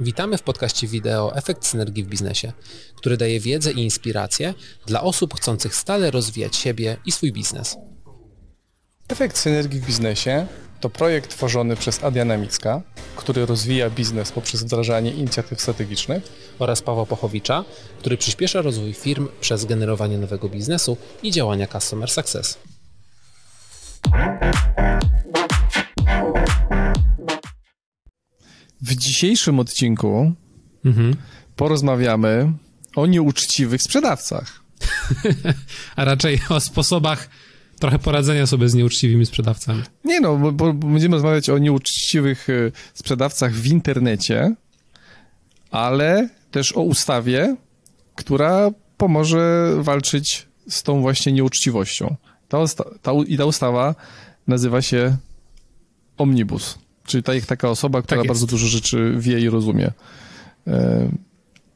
Witamy w podcaście wideo Efekt Synergii w Biznesie, który daje wiedzę i inspiracje dla osób chcących stale rozwijać siebie i swój biznes. Efekt Synergii w Biznesie to projekt tworzony przez Adriana Micka, który rozwija biznes poprzez wdrażanie inicjatyw strategicznych oraz Pawła Pochowicza, który przyspiesza rozwój firm przez generowanie nowego biznesu i działania Customer Success. W dzisiejszym odcinku mhm. porozmawiamy o nieuczciwych sprzedawcach. A raczej o sposobach trochę poradzenia sobie z nieuczciwymi sprzedawcami. Nie no, bo, bo będziemy rozmawiać o nieuczciwych e, sprzedawcach w internecie, ale też o ustawie, która pomoże walczyć z tą właśnie nieuczciwością. Ta, ta, I ta ustawa nazywa się Omnibus. Czyli ta, taka osoba, która tak bardzo dużo rzeczy wie i rozumie. E...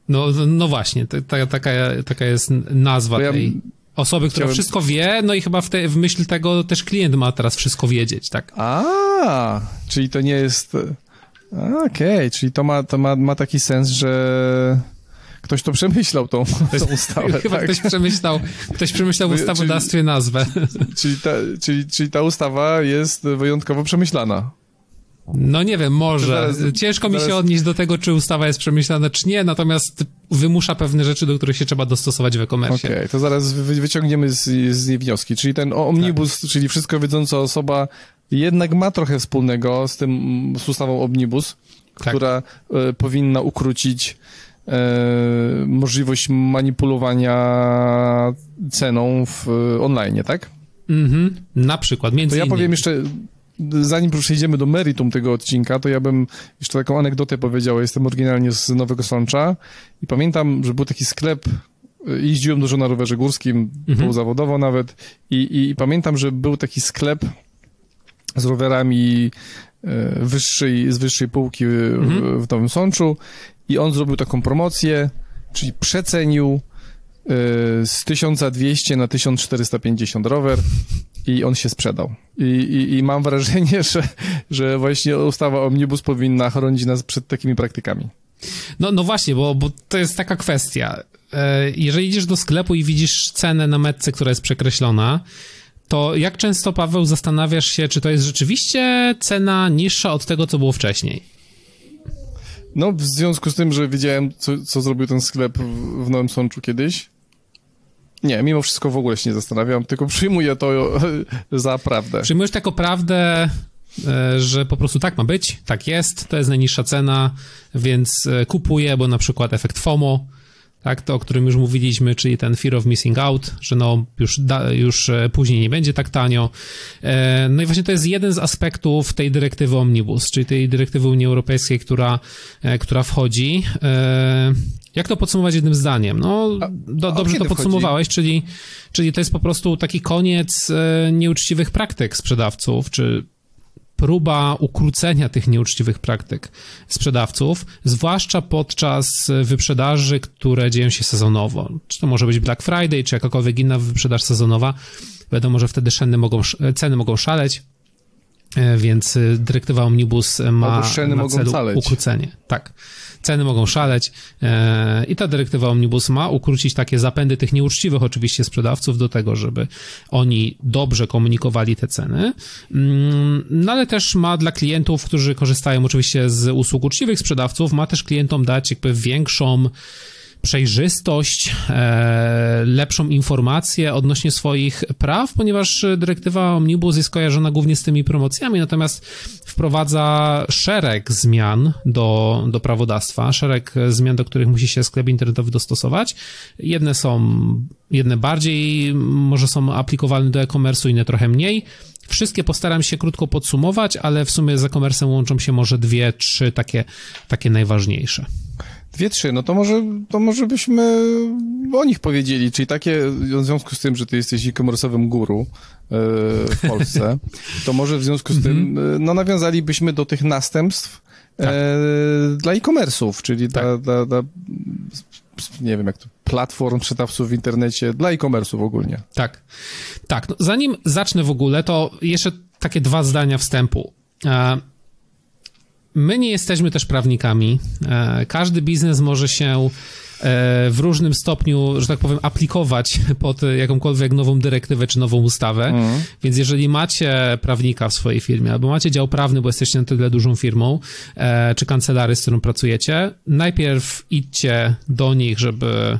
No, no właśnie, ta, taka, taka jest nazwa ja tej osoby, która chciałem... wszystko wie, no i chyba w, te, w myśl tego też klient ma teraz wszystko wiedzieć, tak? A, czyli to nie jest... Okej, okay, czyli to, ma, to ma, ma taki sens, że ktoś to przemyślał, tą, tą ustawę. Chyba tak? ktoś przemyślał, ktoś przemyślał w ustawodawstwie czyli, nazwę. Czyli ta, czyli, czyli ta ustawa jest wyjątkowo przemyślana. No nie wiem, może. Ciężko mi się odnieść do tego, czy ustawa jest przemyślana, czy nie, natomiast wymusza pewne rzeczy, do których się trzeba dostosować w e-commerce. Okej, okay, to zaraz wyciągniemy z, z niej wnioski. Czyli ten omnibus, tak. czyli wszystko wiedząca osoba, jednak ma trochę wspólnego z tym, z ustawą omnibus, tak. która e, powinna ukrócić możliwość manipulowania ceną w e, online, tak? Mhm, na przykład, między To ja innymi. powiem jeszcze zanim przejdziemy do meritum tego odcinka, to ja bym jeszcze taką anegdotę powiedział. Jestem oryginalnie z Nowego Sącza i pamiętam, że był taki sklep, jeździłem dużo na rowerze górskim, mhm. zawodowo nawet i, i, i pamiętam, że był taki sklep z rowerami e, wyższej, z wyższej półki mhm. w Nowym Sączu i on zrobił taką promocję, czyli przecenił z 1200 na 1450 rower i on się sprzedał. I, i, i mam wrażenie, że, że właśnie ustawa Omnibus powinna chronić nas przed takimi praktykami. No, no właśnie, bo, bo to jest taka kwestia. E, jeżeli idziesz do sklepu i widzisz cenę na metce, która jest przekreślona, to jak często, Paweł, zastanawiasz się, czy to jest rzeczywiście cena niższa od tego, co było wcześniej? No, w związku z tym, że widziałem, co, co zrobił ten sklep w Nowym Sączu kiedyś, nie, mimo wszystko w ogóle się nie zastanawiam, tylko przyjmuję to za prawdę. Przyjmujesz jako prawdę, e, że po prostu tak ma być, tak jest, to jest najniższa cena, więc e, kupuję, bo na przykład efekt FOMO, tak, to o którym już mówiliśmy, czyli ten fear of missing out, że no już, da, już e, później nie będzie tak tanio. No i właśnie to jest jeden z aspektów tej dyrektywy Omnibus, czyli tej dyrektywy Unii Europejskiej, która, która wchodzi. Jak to podsumować jednym zdaniem? No, do, dobrze to podsumowałeś, czyli, czyli to jest po prostu taki koniec e, nieuczciwych praktyk sprzedawców, czy próba ukrócenia tych nieuczciwych praktyk sprzedawców, zwłaszcza podczas wyprzedaży, które dzieją się sezonowo. Czy to może być Black Friday, czy jakakolwiek inna wyprzedaż sezonowa. Wiadomo, że wtedy ceny mogą, ceny mogą szaleć, e, więc dyrektywa Omnibus ma na celu ukrócenie. Tak ceny mogą szaleć. E, i ta dyrektywa Omnibus ma ukrócić takie zapędy tych nieuczciwych oczywiście sprzedawców do tego, żeby oni dobrze komunikowali te ceny, mm, no ale też ma dla klientów, którzy korzystają oczywiście z usług uczciwych sprzedawców, ma też klientom dać jakby większą przejrzystość, e, lepszą informację odnośnie swoich praw, ponieważ dyrektywa Omnibus jest kojarzona głównie z tymi promocjami, natomiast wprowadza szereg zmian do, do prawodawstwa, szereg zmian, do których musi się sklep internetowy dostosować. Jedne są, jedne bardziej może są aplikowalne do e-commerce, inne trochę mniej. Wszystkie postaram się krótko podsumować, ale w sumie z e-commerce łączą się może dwie, trzy takie, takie najważniejsze. Dwie, trzy, no to może, to może byśmy o nich powiedzieli, czyli takie, w związku z tym, że ty jesteś e-commerce'owym guru e, w Polsce, to może w związku z tym, mhm. e, no nawiązalibyśmy do tych następstw tak. e, dla e-commerce'ów, czyli tak. dla, dla, dla nie wiem jak to, platform, przetawców w internecie, dla e-commerce'ów ogólnie. Tak, tak. No, zanim zacznę w ogóle, to jeszcze takie dwa zdania wstępu. E, my nie jesteśmy też prawnikami. E, każdy biznes może się E, w różnym stopniu, że tak powiem, aplikować pod jakąkolwiek nową dyrektywę czy nową ustawę. Mhm. Więc jeżeli macie prawnika w swojej firmie, albo macie dział prawny, bo jesteście na tyle dużą firmą, e, czy kancelary, z którą pracujecie, najpierw idźcie do nich, żeby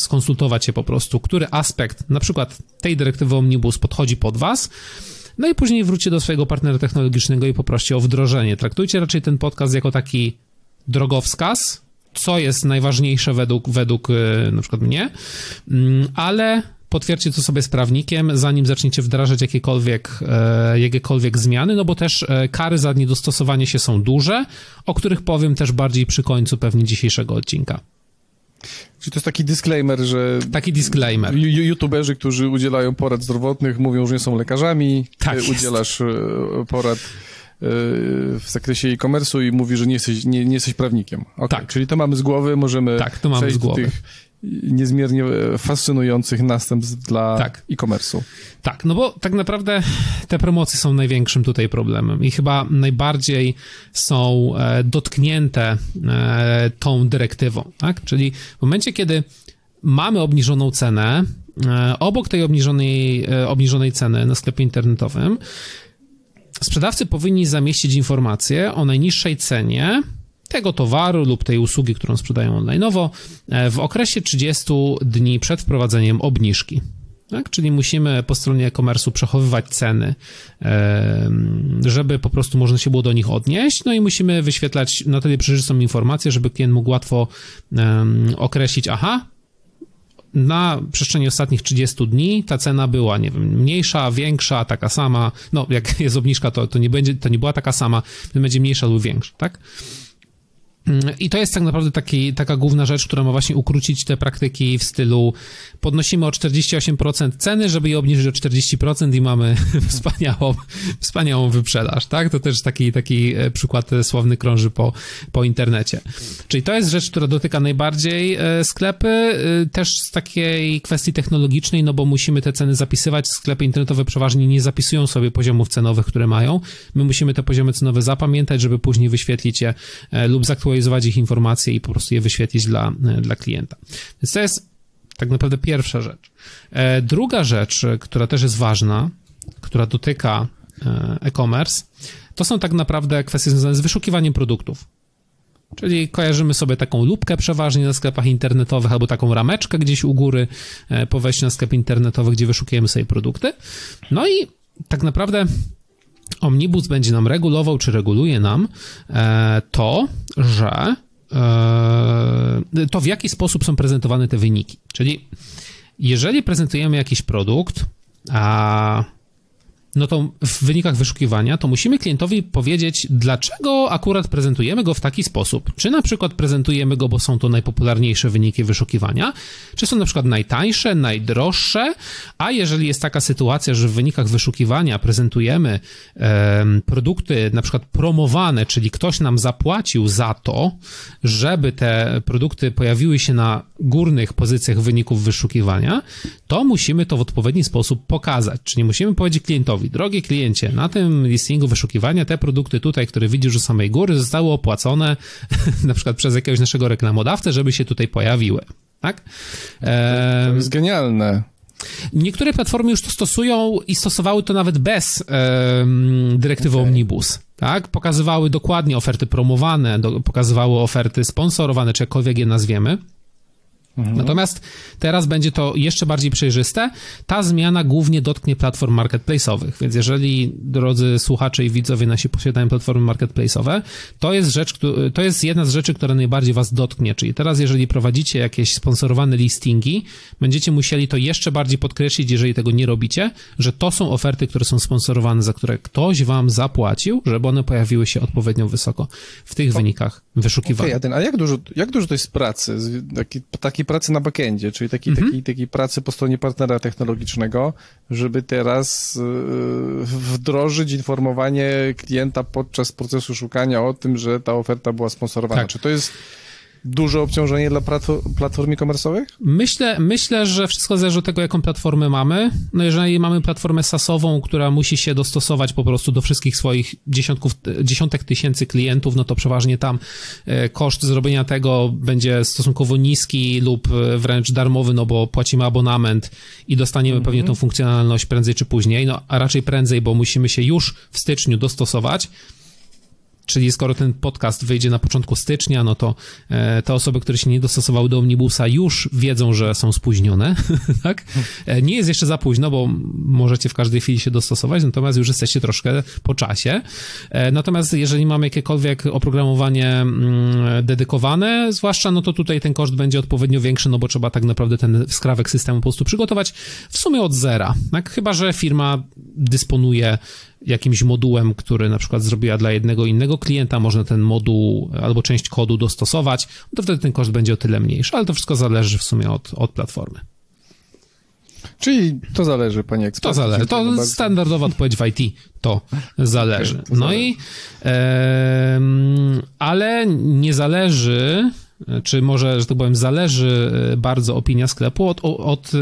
skonsultować się po prostu, który aspekt na przykład tej dyrektywy Omnibus podchodzi pod was, no i później wróćcie do swojego partnera technologicznego i poproście o wdrożenie. Traktujcie raczej ten podcast jako taki drogowskaz, co jest najważniejsze według, według e, na przykład mnie, mm, ale potwierdźcie to sobie z prawnikiem, zanim zaczniecie wdrażać jakiekolwiek, e, jakiekolwiek zmiany, no bo też e, kary za niedostosowanie się są duże, o których powiem też bardziej przy końcu pewnie dzisiejszego odcinka. Czyli to jest taki disclaimer, że... Taki disclaimer. YouTuberzy, którzy udzielają porad zdrowotnych, mówią, że nie są lekarzami. Tak udzielasz porad w zakresie e-commerce'u i mówi, że nie jesteś, nie, nie jesteś prawnikiem. Okay. Tak. Czyli to mamy z głowy, możemy tak, to mamy z głowy. tych niezmiernie fascynujących następstw dla tak. e-commerce'u. Tak, no bo tak naprawdę te promocje są największym tutaj problemem i chyba najbardziej są e, dotknięte e, tą dyrektywą, tak? Czyli w momencie, kiedy mamy obniżoną cenę, e, obok tej obniżonej, obniżonej ceny na sklepie internetowym sprzedawcy powinni zamieścić informację o najniższej cenie tego towaru lub tej usługi, którą sprzedają online'owo e, w okresie 30 dni przed wprowadzeniem obniżki. Tak? Czyli musimy po stronie e-commerce'u przechowywać ceny, żeby po prostu można się było do nich odnieść, no i musimy wyświetlać na tyle przejrzystą informację, żeby klient mógł łatwo określić, aha, na przestrzeni ostatnich 30 dni ta cena była, nie wiem, mniejsza, większa, taka sama. No, jak jest obniżka, to, to nie będzie, to nie była taka sama, będzie mniejsza lub większa, tak? I to jest tak naprawdę taki, taka główna rzecz, która ma właśnie ukrócić te praktyki w stylu podnosimy o 48% ceny, żeby je obniżyć o 40% i mamy wspaniałą, wspaniałą wyprzedaż, tak? To też taki, taki e, przykład sławny krąży po, po internecie. Czyli to jest rzecz, która dotyka najbardziej e, sklepy, e, też z takiej kwestii technologicznej, no bo musimy te ceny zapisywać. Sklepy internetowe przeważnie nie zapisują sobie poziomów cenowych, które mają. My musimy te poziomy cenowe zapamiętać, żeby później wyświetlić je lub zaktualizować zaktualizować ich informacje i po prostu je wyświetlić dla, e, dla klienta. Więc to jest tak naprawdę pierwsza rzecz. E, druga rzecz, która też jest ważna, która dotyka e, e-commerce, to są tak naprawdę kwestie związane z wyszukiwaniem produktów. Czyli kojarzymy sobie taką lubkę przeważnie na sklepach internetowych albo taką rameczkę gdzieś u góry po wejściu na sklep internetowy, gdzie wyszukujemy sobie produkty. No i tak naprawdę Omnibus będzie nam regulował, czy reguluje nam e, to, że e, to w jaki sposób są prezentowane te wyniki. Czyli jeżeli prezentujemy jakiś produkt, a no to w wynikach wyszukiwania, to musimy klientowi powiedzieć, dlaczego akurat prezentujemy go w taki sposób. Czy na przykład prezentujemy go, bo są to najpopularniejsze wyniki wyszukiwania, czy są na przykład najtańsze, najdroższe, a jeżeli jest taka sytuacja, że w wynikach wyszukiwania prezentujemy e, produkty na przykład promowane, czyli ktoś nam zapłacił za to, żeby te produkty pojawiły się na górnych pozycjach wyników wyszukiwania, to musimy to w odpowiedni sposób pokazać. Czyli musimy powiedzieć klientowi, drogi kliencie, na tym listingu wyszukiwania te produkty tutaj, które widzisz u samej góry, zostały opłacone na przykład przez jakiegoś naszego reklamodawcę, żeby się tutaj pojawiły. Tak? To jest genialne. Niektóre platformy już to stosują i stosowały to nawet bez e, dyrektywy okay. Omnibus. Tak? Pokazywały dokładnie oferty promowane, do, pokazywały oferty sponsorowane, czy jakkolwiek je nazwiemy. Mhm. Natomiast teraz będzie to jeszcze bardziej przejrzyste. Ta zmiana głównie dotknie platform marketplace'owych, więc jeżeli drodzy słuchacze i widzowie nasi posiadają platformy marketplace'owe, to jest rzecz, to jest jedna z rzeczy, która najbardziej was dotknie, czyli teraz jeżeli prowadzicie jakieś sponsorowane listingi, będziecie musieli to jeszcze bardziej podkreślić, jeżeli tego nie robicie, że to są oferty, które są sponsorowane, za które ktoś wam zapłacił, żeby one pojawiły się odpowiednio wysoko w tych wynikach wyszukiwania. Okay, a jak dużo, jak dużo to jest pracy? Taki, taki takiej pracy na backendzie, czyli takiej, mhm. takiej, takiej pracy po stronie partnera technologicznego, żeby teraz yy, wdrożyć informowanie klienta podczas procesu szukania o tym, że ta oferta była sponsorowana. Tak. Czy to jest duże obciążenie dla platform e-commerce'owych? Myślę, myślę, że wszystko zależy od tego, jaką platformę mamy. No jeżeli mamy platformę SaaSową, która musi się dostosować po prostu do wszystkich swoich dziesiątków, dziesiątek tysięcy klientów, no to przeważnie tam e, koszt zrobienia tego będzie stosunkowo niski lub e, wręcz darmowy, no bo płacimy abonament i dostaniemy -hmm. pewnie tą funkcjonalność prędzej czy później, no a raczej prędzej, bo musimy się już w styczniu dostosować. Czyli skoro ten podcast wyjdzie na początku stycznia, no to e, te osoby, które się nie dostosowały do omnibusa, już wiedzą, że są spóźnione, tak? E, nie jest jeszcze za późno, bo możecie w każdej chwili się dostosować, natomiast już jesteście troszkę po czasie. E, natomiast jeżeli mamy jakiekolwiek oprogramowanie mm, dedykowane, zwłaszcza, no to tutaj ten koszt będzie odpowiednio większy, no bo trzeba tak naprawdę ten skrawek systemu po prostu przygotować w sumie od zera, tak? Chyba, że firma dysponuje jakimś modułem, który na przykład zrobiła dla jednego innego klienta, można ten moduł albo część kodu dostosować, to wtedy ten koszt będzie o tyle mniejszy, ale to wszystko zależy w sumie od, od platformy. Czyli to zależy, panie ekspercie. To zależy. To standardowa odpowiedź w IT. To zależy. Okay, to no zależy. i e, ale nie zależy czy może, że tak powiem, zależy bardzo opinia sklepu od, od, od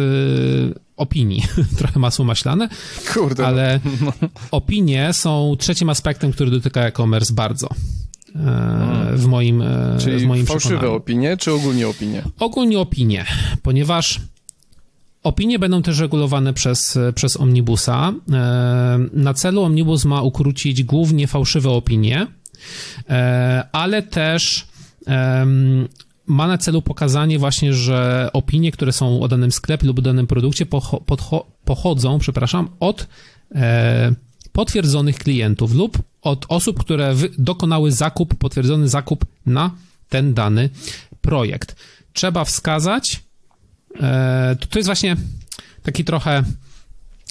opinii. Trochę masło maślane. Kurde. Ale no. opinie są trzecim aspektem, który dotyka e-commerce bardzo. E, w moim, e, Czyli w moim fałszywe przekonaniu. opinie, czy ogólnie opinie? Ogólnie opinie, ponieważ Opinie będą też regulowane przez, przez Omnibusa. E, na celu Omnibus ma ukrócić głównie fałszywe opinie, ale też ma na celu pokazanie właśnie, że opinie, które są o danym sklepie lub danym produkcie pochodzą, przepraszam, od e, potwierdzonych klientów lub od osób, które dokonały zakup, potwierdzony zakup na ten dany projekt. Trzeba wskazać, e, to jest właśnie taki trochę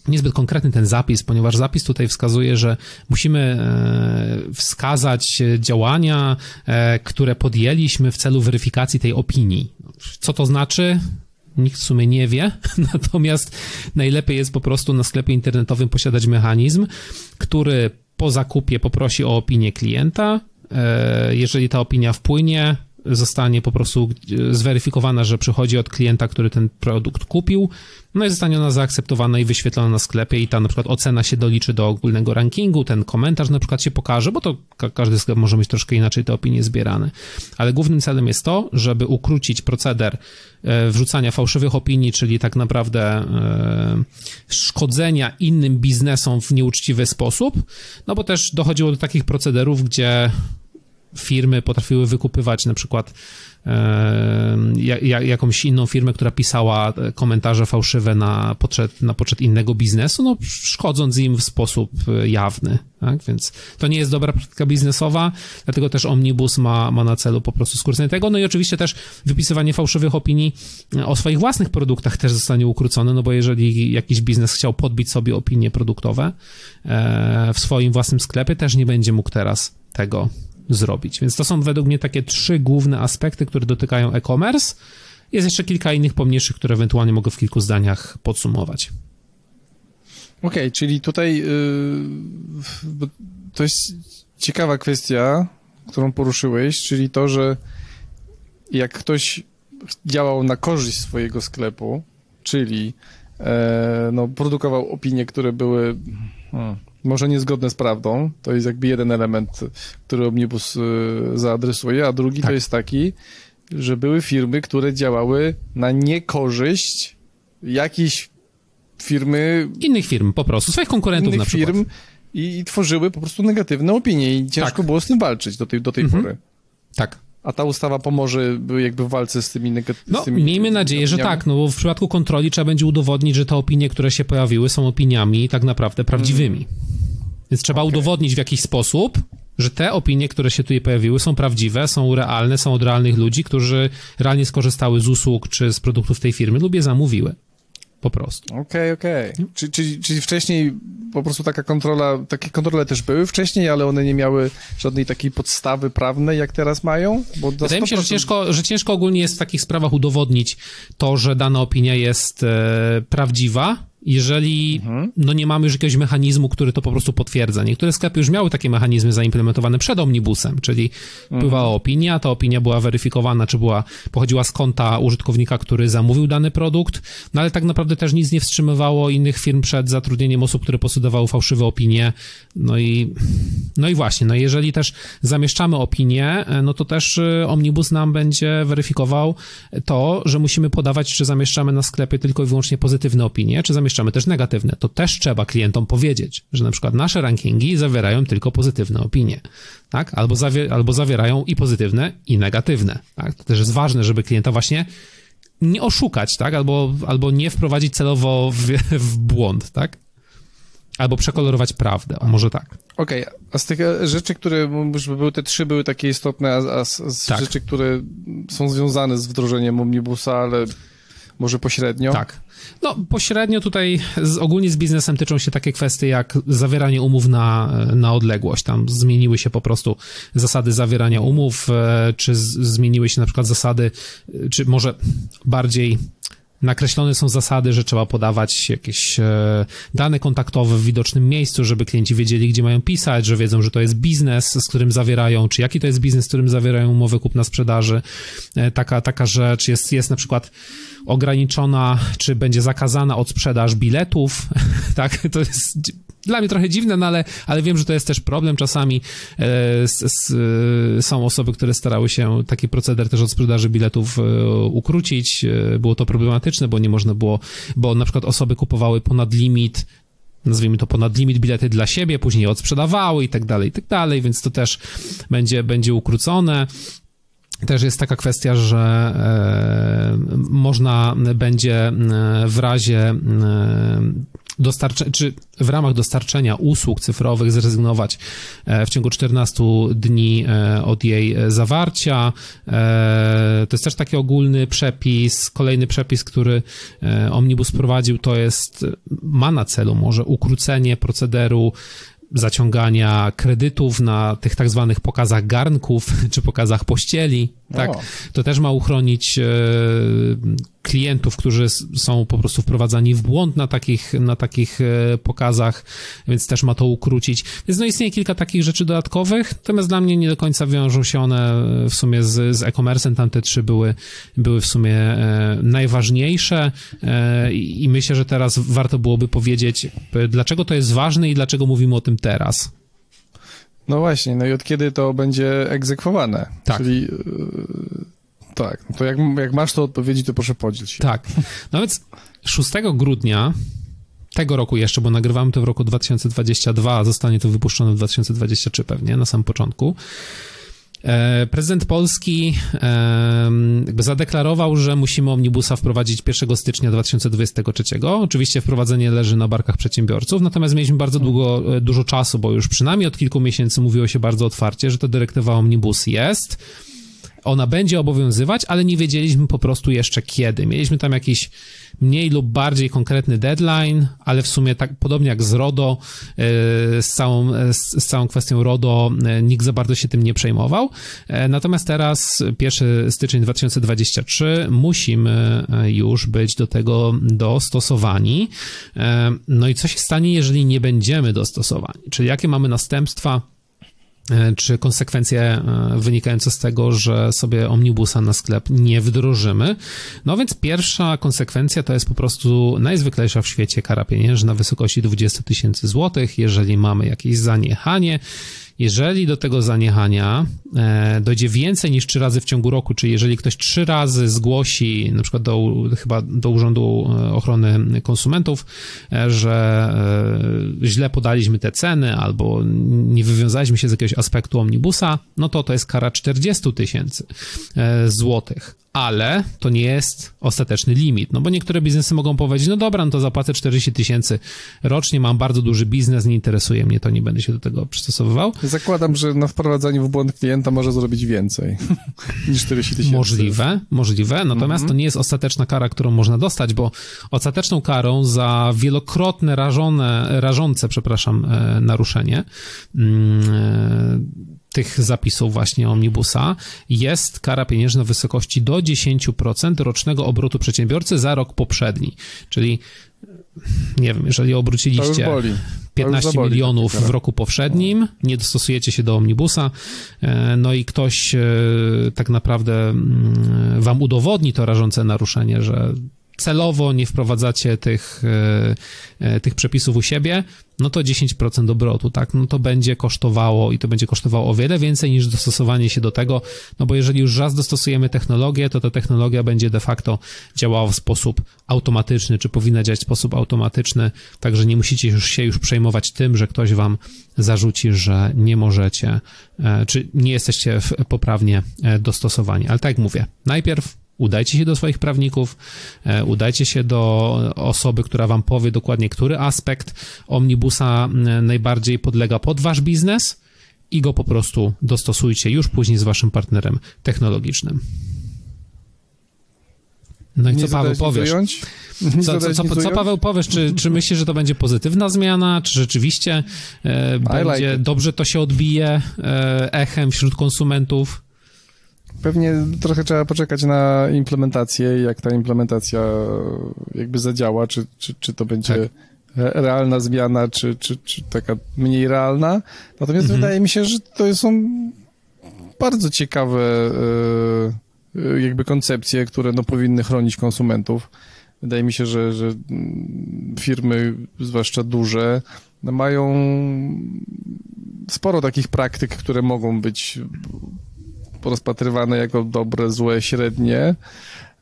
niezbyt konkretny ten zapis, ponieważ zapis tutaj wskazuje, że musimy e, wskazać działania, e, które podjęliśmy w celu weryfikacji tej opinii. Co to znaczy? Nikt w sumie nie wie, natomiast najlepiej jest po prostu na sklepie internetowym posiadać mechanizm, który po zakupie poprosi o opinię klienta. E, jeżeli ta opinia wpłynie, zostanie po prostu zweryfikowana, że przychodzi od klienta, który ten produkt kupił, no i zostanie ona zaakceptowana i wyświetlona na sklepie i ta na przykład ocena się doliczy do ogólnego rankingu, ten komentarz na przykład się pokaże, bo to każdy sklep może mieć troszkę inaczej te opinie zbierane. Ale głównym celem jest to, żeby ukrócić proceder e, wrzucania fałszywych opinii, czyli tak naprawdę e, szkodzenia innym biznesom w nieuczciwy sposób, no bo też dochodziło do takich procederów, gdzie firmy potrafiły wykupywać na przykład jakąś inną firmę, która pisała komentarze fałszywe na poczet, na poczet innego biznesu, no szkodząc im w sposób jawny, tak? Więc to nie jest dobra praktyka biznesowa, dlatego też Omnibus ma, ma na celu po prostu skrócenie tego, no i oczywiście też wypisywanie fałszywych opinii e, o swoich własnych produktach też zostanie ukrócone, no bo jeżeli jakiś biznes chciał podbić sobie opinie produktowe e, w swoim własnym sklepie, też nie będzie mógł teraz tego zrobić. Więc to są według mnie takie trzy główne aspekty, które dotykają e-commerce. Jest jeszcze kilka innych pomniejszych, które ewentualnie mogę w kilku zdaniach podsumować. Okej, okay, czyli tutaj yy, to jest ciekawa kwestia, którą poruszyłeś, czyli to, że jak ktoś działał na korzyść swojego sklepu, czyli e, no, produkował opinie, które były hmm, może niezgodne z prawdą. To jest jakby jeden element, który Omnibus y, zaadresuje, a drugi tak. to jest taki, że były firmy, które działały na niekorzyść jakiejś firmy... Innych firm po prostu, swoich konkurentów na przykład. firm i, i, tworzyły po prostu negatywne opinie i ciężko tak. było z tym walczyć do tej, do tej mhm. pory. Tak. A ta ustawa pomoże jakby w walce z tymi negatywnymi... No, miejmy nadzieję, że tak, no bo w przypadku kontroli trzeba będzie udowodnić, że te opinie, które się pojawiły są opiniami tak naprawdę prawdziwymi. Hmm. Więc trzeba okay. udowodnić w jakiś sposób, że te opinie, które się tutaj pojawiły, są prawdziwe, są realne, są od realnych ludzi, którzy realnie skorzystały z usług czy z produktów tej firmy lub je zamówiły. Po prostu. Okej, okay, okej. Okay. Czyli, czyli, czyli wcześniej po prostu taka kontrola, takie kontrole też były wcześniej, ale one nie miały żadnej takiej podstawy prawnej, jak teraz mają? Bo Wydaje mi się, że ciężko, że ciężko ogólnie jest w takich sprawach udowodnić to, że dana opinia jest e, prawdziwa, jeżeli mhm. no nie mamy już jakiegoś mechanizmu, który to po prostu potwierdza. Niektóre sklepy już miały takie mechanizmy zaimplementowane przed omnibusem, czyli mhm. pływała opinia, ta opinia była weryfikowana, czy była, pochodziła z konta użytkownika, który zamówił dany produkt, no ale tak naprawdę też nic nie wstrzymywało innych firm przed zatrudnieniem osób, które posudowały fałszywe opinie. No i, no i właśnie, no jeżeli też zamieszczamy opinię, no to też y, omnibus nam będzie weryfikował to, że musimy podawać, czy zamieszczamy na sklepie tylko i wyłącznie pozytywne opinie, czy zamieszczamy zamieszczamy też negatywne. To też trzeba klientom powiedzieć, że na przykład nasze rankingi zawierają tylko pozytywne opinie, tak? Albo, zawier albo zawierają i pozytywne, i negatywne, tak? To też jest ważne, żeby klienta właśnie nie oszukać, tak? Albo, albo nie wprowadzić celowo w, w błąd, tak? Albo przekolorować prawdę, o może tak. Okej, okay. a z tych e, rzeczy, które były te trzy, były takie istotne, a, a z, z tak. rzeczy, które są związane z wdrożeniem omnibusa, ale może pośrednio? Tak. No, pośrednio tutaj z, ogólnie z biznesem tyczą się takie kwestie jak zawieranie umów na, na odległość. Tam zmieniły się po prostu zasady zawierania umów, e, czy z, zmieniły się na przykład zasady, e, czy może bardziej nakreślone są zasady, że trzeba podawać jakieś e, dane kontaktowe w widocznym miejscu, żeby klienci wiedzieli, gdzie mają pisać, że wiedzą, że to jest biznes, z którym zawierają, czy jaki to jest biznes, z którym zawierają umowę kupna sprzedaży. Taka, taka rzecz jest, jest na przykład ograniczona, czy będzie zakazana od sprzedaż biletów, tak, to jest dla mnie trochę dziwne, no ale, ale wiem, że to jest też problem czasami. E, s, s, są osoby, które starały się taki proceder też od sprzedaży biletów e, ukrócić. E, było to problematyczne, bo nie można było, bo na przykład osoby kupowały ponad limit nazwijmy to ponad limit bilety dla siebie, później odsprzedawały i tak dalej, i tak dalej, więc to też będzie, będzie ukrócone. Też jest taka kwestia, że e, można będzie e, w razie e, dostarczenia, czy w ramach dostarczenia usług cyfrowych zrezygnować w ciągu 14 dni od jej zawarcia. To jest też taki ogólny przepis. Kolejny przepis, który Omnibus prowadził, to jest, ma na celu może ukrócenie procederu zaciągania kredytów na tych tak zwanych pokazach garnków czy pokazach pościeli. Tak, to też ma uchronić e, klientów, którzy są po prostu wprowadzani w błąd na takich, na takich e, pokazach, więc też ma to ukrócić. Więc no istnieje kilka takich rzeczy dodatkowych, natomiast dla mnie nie do końca wiążą się one w sumie z, z e-commerce'em, tamte trzy były, były w sumie e, najważniejsze i myślę, że teraz warto byłoby powiedzieć, dlaczego to jest ważne i dlaczego mówimy o tym teraz. No właśnie, no i od kiedy to będzie egzekwowane? Tak. Czyli yy, tak, no to jak, jak masz to odpowiedzi, to proszę podziel się. Tak. No więc 6 grudnia tego roku jeszcze, bo nagrywamy to w roku 2022, a zostanie to wypuszczone w 2023 pewnie, na samym początku. E, prezydent Polski zadeklarował, że musimy omnibusa wprowadzić 1 stycznia 2023. Oczywiście wprowadzenie leży na barkach przedsiębiorców, natomiast mieliśmy bardzo długo, e, dużo czasu, bo już przynajmniej od kilku miesięcy mówiło się bardzo otwarcie, że ta dyrektywa omnibus jest ona będzie obowiązywać, ale nie wiedzieliśmy po prostu jeszcze kiedy. Mieliśmy tam jakiś mniej lub bardziej konkretny deadline, ale w sumie tak podobnie jak z RODO, e, z całą, e, z całą kwestią RODO e, nikt za bardzo się tym nie przejmował. Natomiast teraz 1 styczeń 2023 musimy już być do tego dostosowani. No i co się stanie, jeżeli nie będziemy dostosowani? Czyli jakie mamy następstwa czy konsekwencje e, wynikające z tego, że sobie omnibusa na sklep nie wdrożymy. No więc pierwsza konsekwencja to jest po prostu najzwyklejsza w świecie kara pieniężna w wysokości 20 tysięcy złotych, jeżeli mamy jakieś zaniechanie jeżeli do tego zaniechania e, dojdzie więcej niż trzy razy w ciągu roku, czyli jeżeli ktoś trzy razy zgłosi, na przykład do, chyba do Urzędu e, Ochrony Konsumentów, e, że źle podaliśmy te ceny albo nie wywiązaliśmy się z jakiegoś aspektu omnibusa, no to to jest kara 40 tysięcy złotych ale to nie jest ostateczny limit, no bo niektóre biznesy mogą powiedzieć, no dobra, no to zapłacę 40 tysięcy rocznie, mam bardzo duży biznes, nie interesuje mnie to, nie będę się do tego przystosowywał. Zakładam, że na wprowadzaniu w błąd klienta może zrobić więcej niż 40 tysięcy. Możliwe, możliwe, natomiast to nie jest ostateczna kara, którą można dostać, bo ostateczną karą za wielokrotne rażone, rażące, przepraszam, e, naruszenie mm, e, tych zapisów właśnie omnibusa. Jest kara pieniężna w wysokości do 10% rocznego obrotu przedsiębiorcy za rok poprzedni. Czyli nie wiem, jeżeli obróciliście 15 milionów w roku powszednim, nie dostosujecie się do omnibusa, e, no i ktoś e, tak naprawdę mm, wam udowodni to rażące naruszenie, że celowo nie wprowadzacie tych, e, e, tych przepisów u siebie, no to 10% obrotu, tak? No to będzie kosztowało i to będzie kosztowało o wiele więcej niż dostosowanie się do tego, no bo jeżeli już raz dostosujemy technologię, to ta technologia będzie de facto działała w sposób automatyczny, czy powinna działać w sposób automatyczny, także nie musicie już się już przejmować tym, że ktoś wam zarzuci, że nie możecie, e, czy nie jesteście poprawnie dostosowani. Ale tak jak mówię, najpierw udajcie się do swoich prawników, e, udajcie się do osoby, która wam powie dokładnie, który aspekt omnibusa najbardziej podlega pod wasz biznes i go po prostu dostosujcie już później z waszym partnerem technologicznym. No i co Paweł powiesz? Co, co, co, co, Paweł powiesz? Czy, czy myślisz, że to będzie pozytywna zmiana? Czy rzeczywiście e, będzie like dobrze to się odbije e, echem wśród konsumentów? Pewnie trochę trzeba poczekać na implementację jak ta implementacja jakby zadziała, czy, czy, czy to będzie tak. realna zmiana, czy, czy, czy taka mniej realna. Natomiast mhm. wydaje mi się, że to są bardzo ciekawe e, jakby koncepcje, które no, powinny chronić konsumentów. Wydaje mi się, że, że firmy, zwłaszcza duże, no, mają sporo takich praktyk, które mogą być rozpatrywane jako dobre, złe, średnie.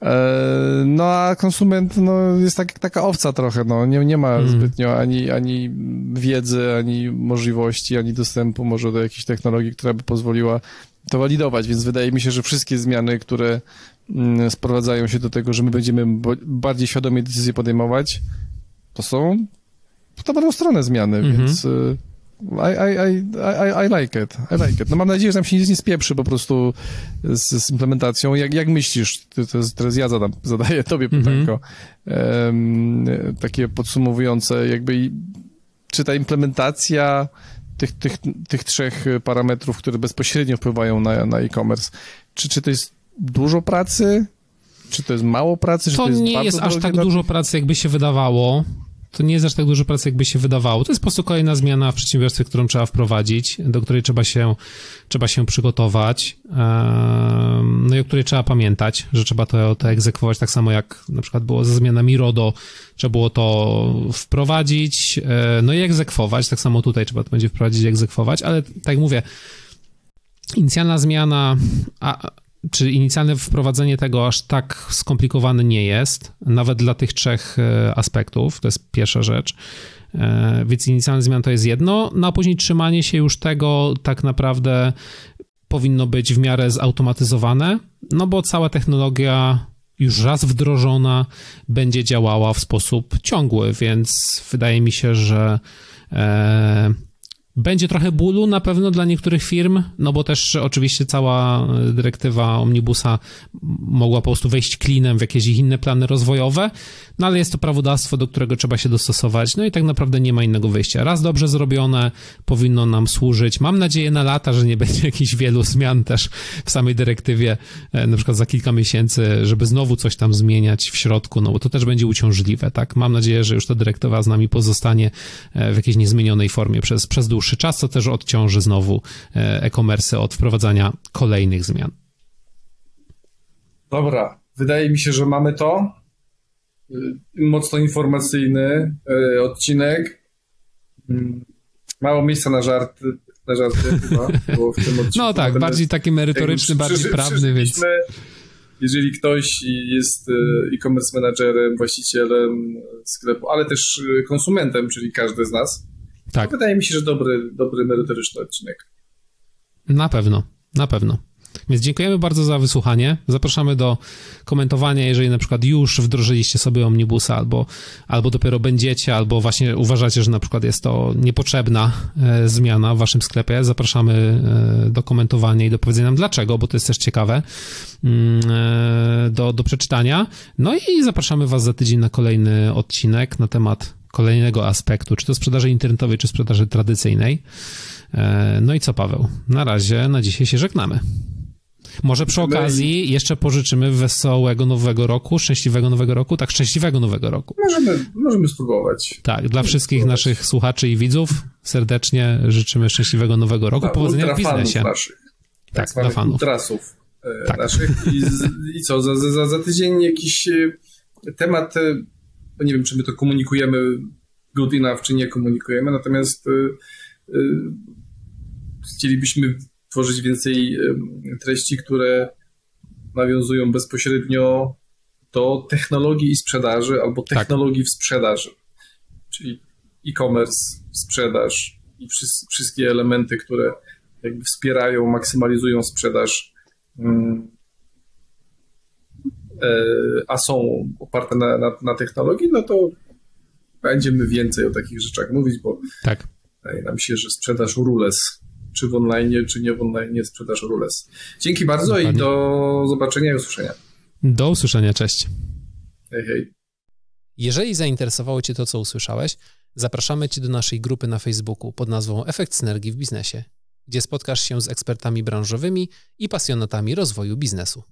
E, no a konsument no, jest tak, taka owca trochę, no. nie, nie ma hmm. zbytnio ani, ani wiedzy, ani możliwości, ani dostępu może do jakiejś technologii, która by pozwoliła to walidować, więc wydaje mi się, że wszystkie zmiany, które mm, sprowadzają się do tego, że my będziemy bardziej świadomie decyzje podejmować, to są w dobrą stronę zmiany, -hmm. więc y, i, I, I, I like it. I like it. No mam nadzieję, że tam się nic nie spieprzy po prostu z, z implementacją. Jak, jak myślisz, to jest, teraz ja zadam, zadaję tobie mhm. pytanko, um, takie podsumowujące, jakby czy ta implementacja tych, tych, tych trzech parametrów, które bezpośrednio wpływają na, na e-commerce, czy, czy to jest dużo pracy, czy to jest mało pracy? To, to jest nie jest aż tak dużo pracy, jakby się wydawało to nie jest aż tak dużo pracy, jakby się wydawało. To jest po prostu kolejna zmiana w przedsiębiorstwie, którą trzeba wprowadzić, do której trzeba się, trzeba się przygotować, no i o której trzeba pamiętać, że trzeba to, to egzekwować, tak samo jak na przykład było ze zmianami RODO, trzeba było to wprowadzić, e, no i egzekwować, tak samo tutaj trzeba to będzie wprowadzić i egzekwować, ale tak jak mówię, inicjalna zmiana, a, czy inicjalne wprowadzenie tego aż tak skomplikowane nie jest, nawet dla tych trzech e, aspektów, to jest pierwsza rzecz. E, więc inicjalna zmiana to jest jedno, no a później trzymanie się już tego tak naprawdę powinno być w miarę zautomatyzowane, no bo cała technologia już raz wdrożona będzie działała w sposób ciągły, więc wydaje mi się, że e, będzie trochę bólu na pewno dla niektórych firm, no bo też oczywiście cała dyrektywa Omnibusa mogła po prostu wejść klinem w jakieś ich inne plany rozwojowe, no ale jest to prawodawstwo, do którego trzeba się dostosować, no i tak naprawdę nie ma innego wyjścia. Raz dobrze zrobione powinno nam służyć. Mam nadzieję na lata, że nie będzie jakichś wielu zmian też w samej dyrektywie, e, na przykład za kilka miesięcy, żeby znowu coś tam zmieniać w środku, no bo to też będzie uciążliwe, tak? Mam nadzieję, że już ta dyrektywa z nami pozostanie e, w jakiejś niezmienionej formie przez, przez dłuższy czas, co też odciąży znowu e-commerce od wprowadzania kolejnych zmian. Dobra, wydaje mi się, że mamy to. Y, mocno informacyjny y, odcinek. Mm, mało miejsca na żarty, na żarty chyba było w tym odcinku. No tak, bardziej taki merytoryczny, bardziej prawny, więc... Jeżeli ktoś jest y, e-commerce managerem, właścicielem sklepu, ale też konsumentem, czyli każdy z nas, tak. wydaje mi się, że dobry, dobry merytoryczny odcinek. Na pewno, na pewno. Więc dziękujemy bardzo za wysłuchanie. Zapraszamy do komentowania, jeżeli na przykład już wdrożyliście sobie omnibusa, albo, albo dopiero będziecie, albo właśnie uważacie, że na przykład jest to niepotrzebna e, zmiana w waszym sklepie. Zapraszamy e, do komentowania i do powiedzenia nam dlaczego, bo to jest też ciekawe mm, e, do, do przeczytania. No i zapraszamy was za tydzień na kolejny odcinek na temat kolejnego aspektu, czy to sprzedaży internetowej, czy sprzedaży tradycyjnej. No i co, Paweł? Na razie, na dzisiaj się żegnamy. Może przy okazji jeszcze pożyczymy wesołego nowego roku, szczęśliwego nowego roku, tak, szczęśliwego nowego roku. Możemy, możemy spróbować. Tak, dla wszystkich naszych słuchaczy i widzów serdecznie życzymy szczęśliwego nowego roku, Dla powodzenia w biznesie. naszych. Tak, Tak, dla fanów. ultrasów e, Tak. naszych. I, I co, za, za, za tydzień jakiś e, temat, e, nie wiem, czy my to komunikujemy good enough, czy nie komunikujemy, natomiast e, e, chcielibyśmy tworzyć więcej e, treści, które nawiązują bezpośrednio do technologii i sprzedaży, albo Tak. technologii w sprzedaży. Czyli e-commerce, sprzedaż i wszys- wszystkie elementy, które jakby wspierają, maksymalizują sprzedaż, mm, a są oparte na, na, na technologii, no to będziemy więcej o takich rzeczach mówić, bo Tak. wydaje nam się, że sprzedaż rules, czy w online, czy nie w online, sprzedaż rules. Dzięki bardzo i Dokładnie. do zobaczenia i usłyszenia. Do usłyszenia, cześć. Hej, hej. Jeżeli zainteresowało Cię to, co usłyszałeś, zapraszamy Cię do naszej grupy na Facebooku pod nazwą Efekt Synergii w Biznesie, gdzie spotkasz się z ekspertami branżowymi i pasjonatami rozwoju biznesu.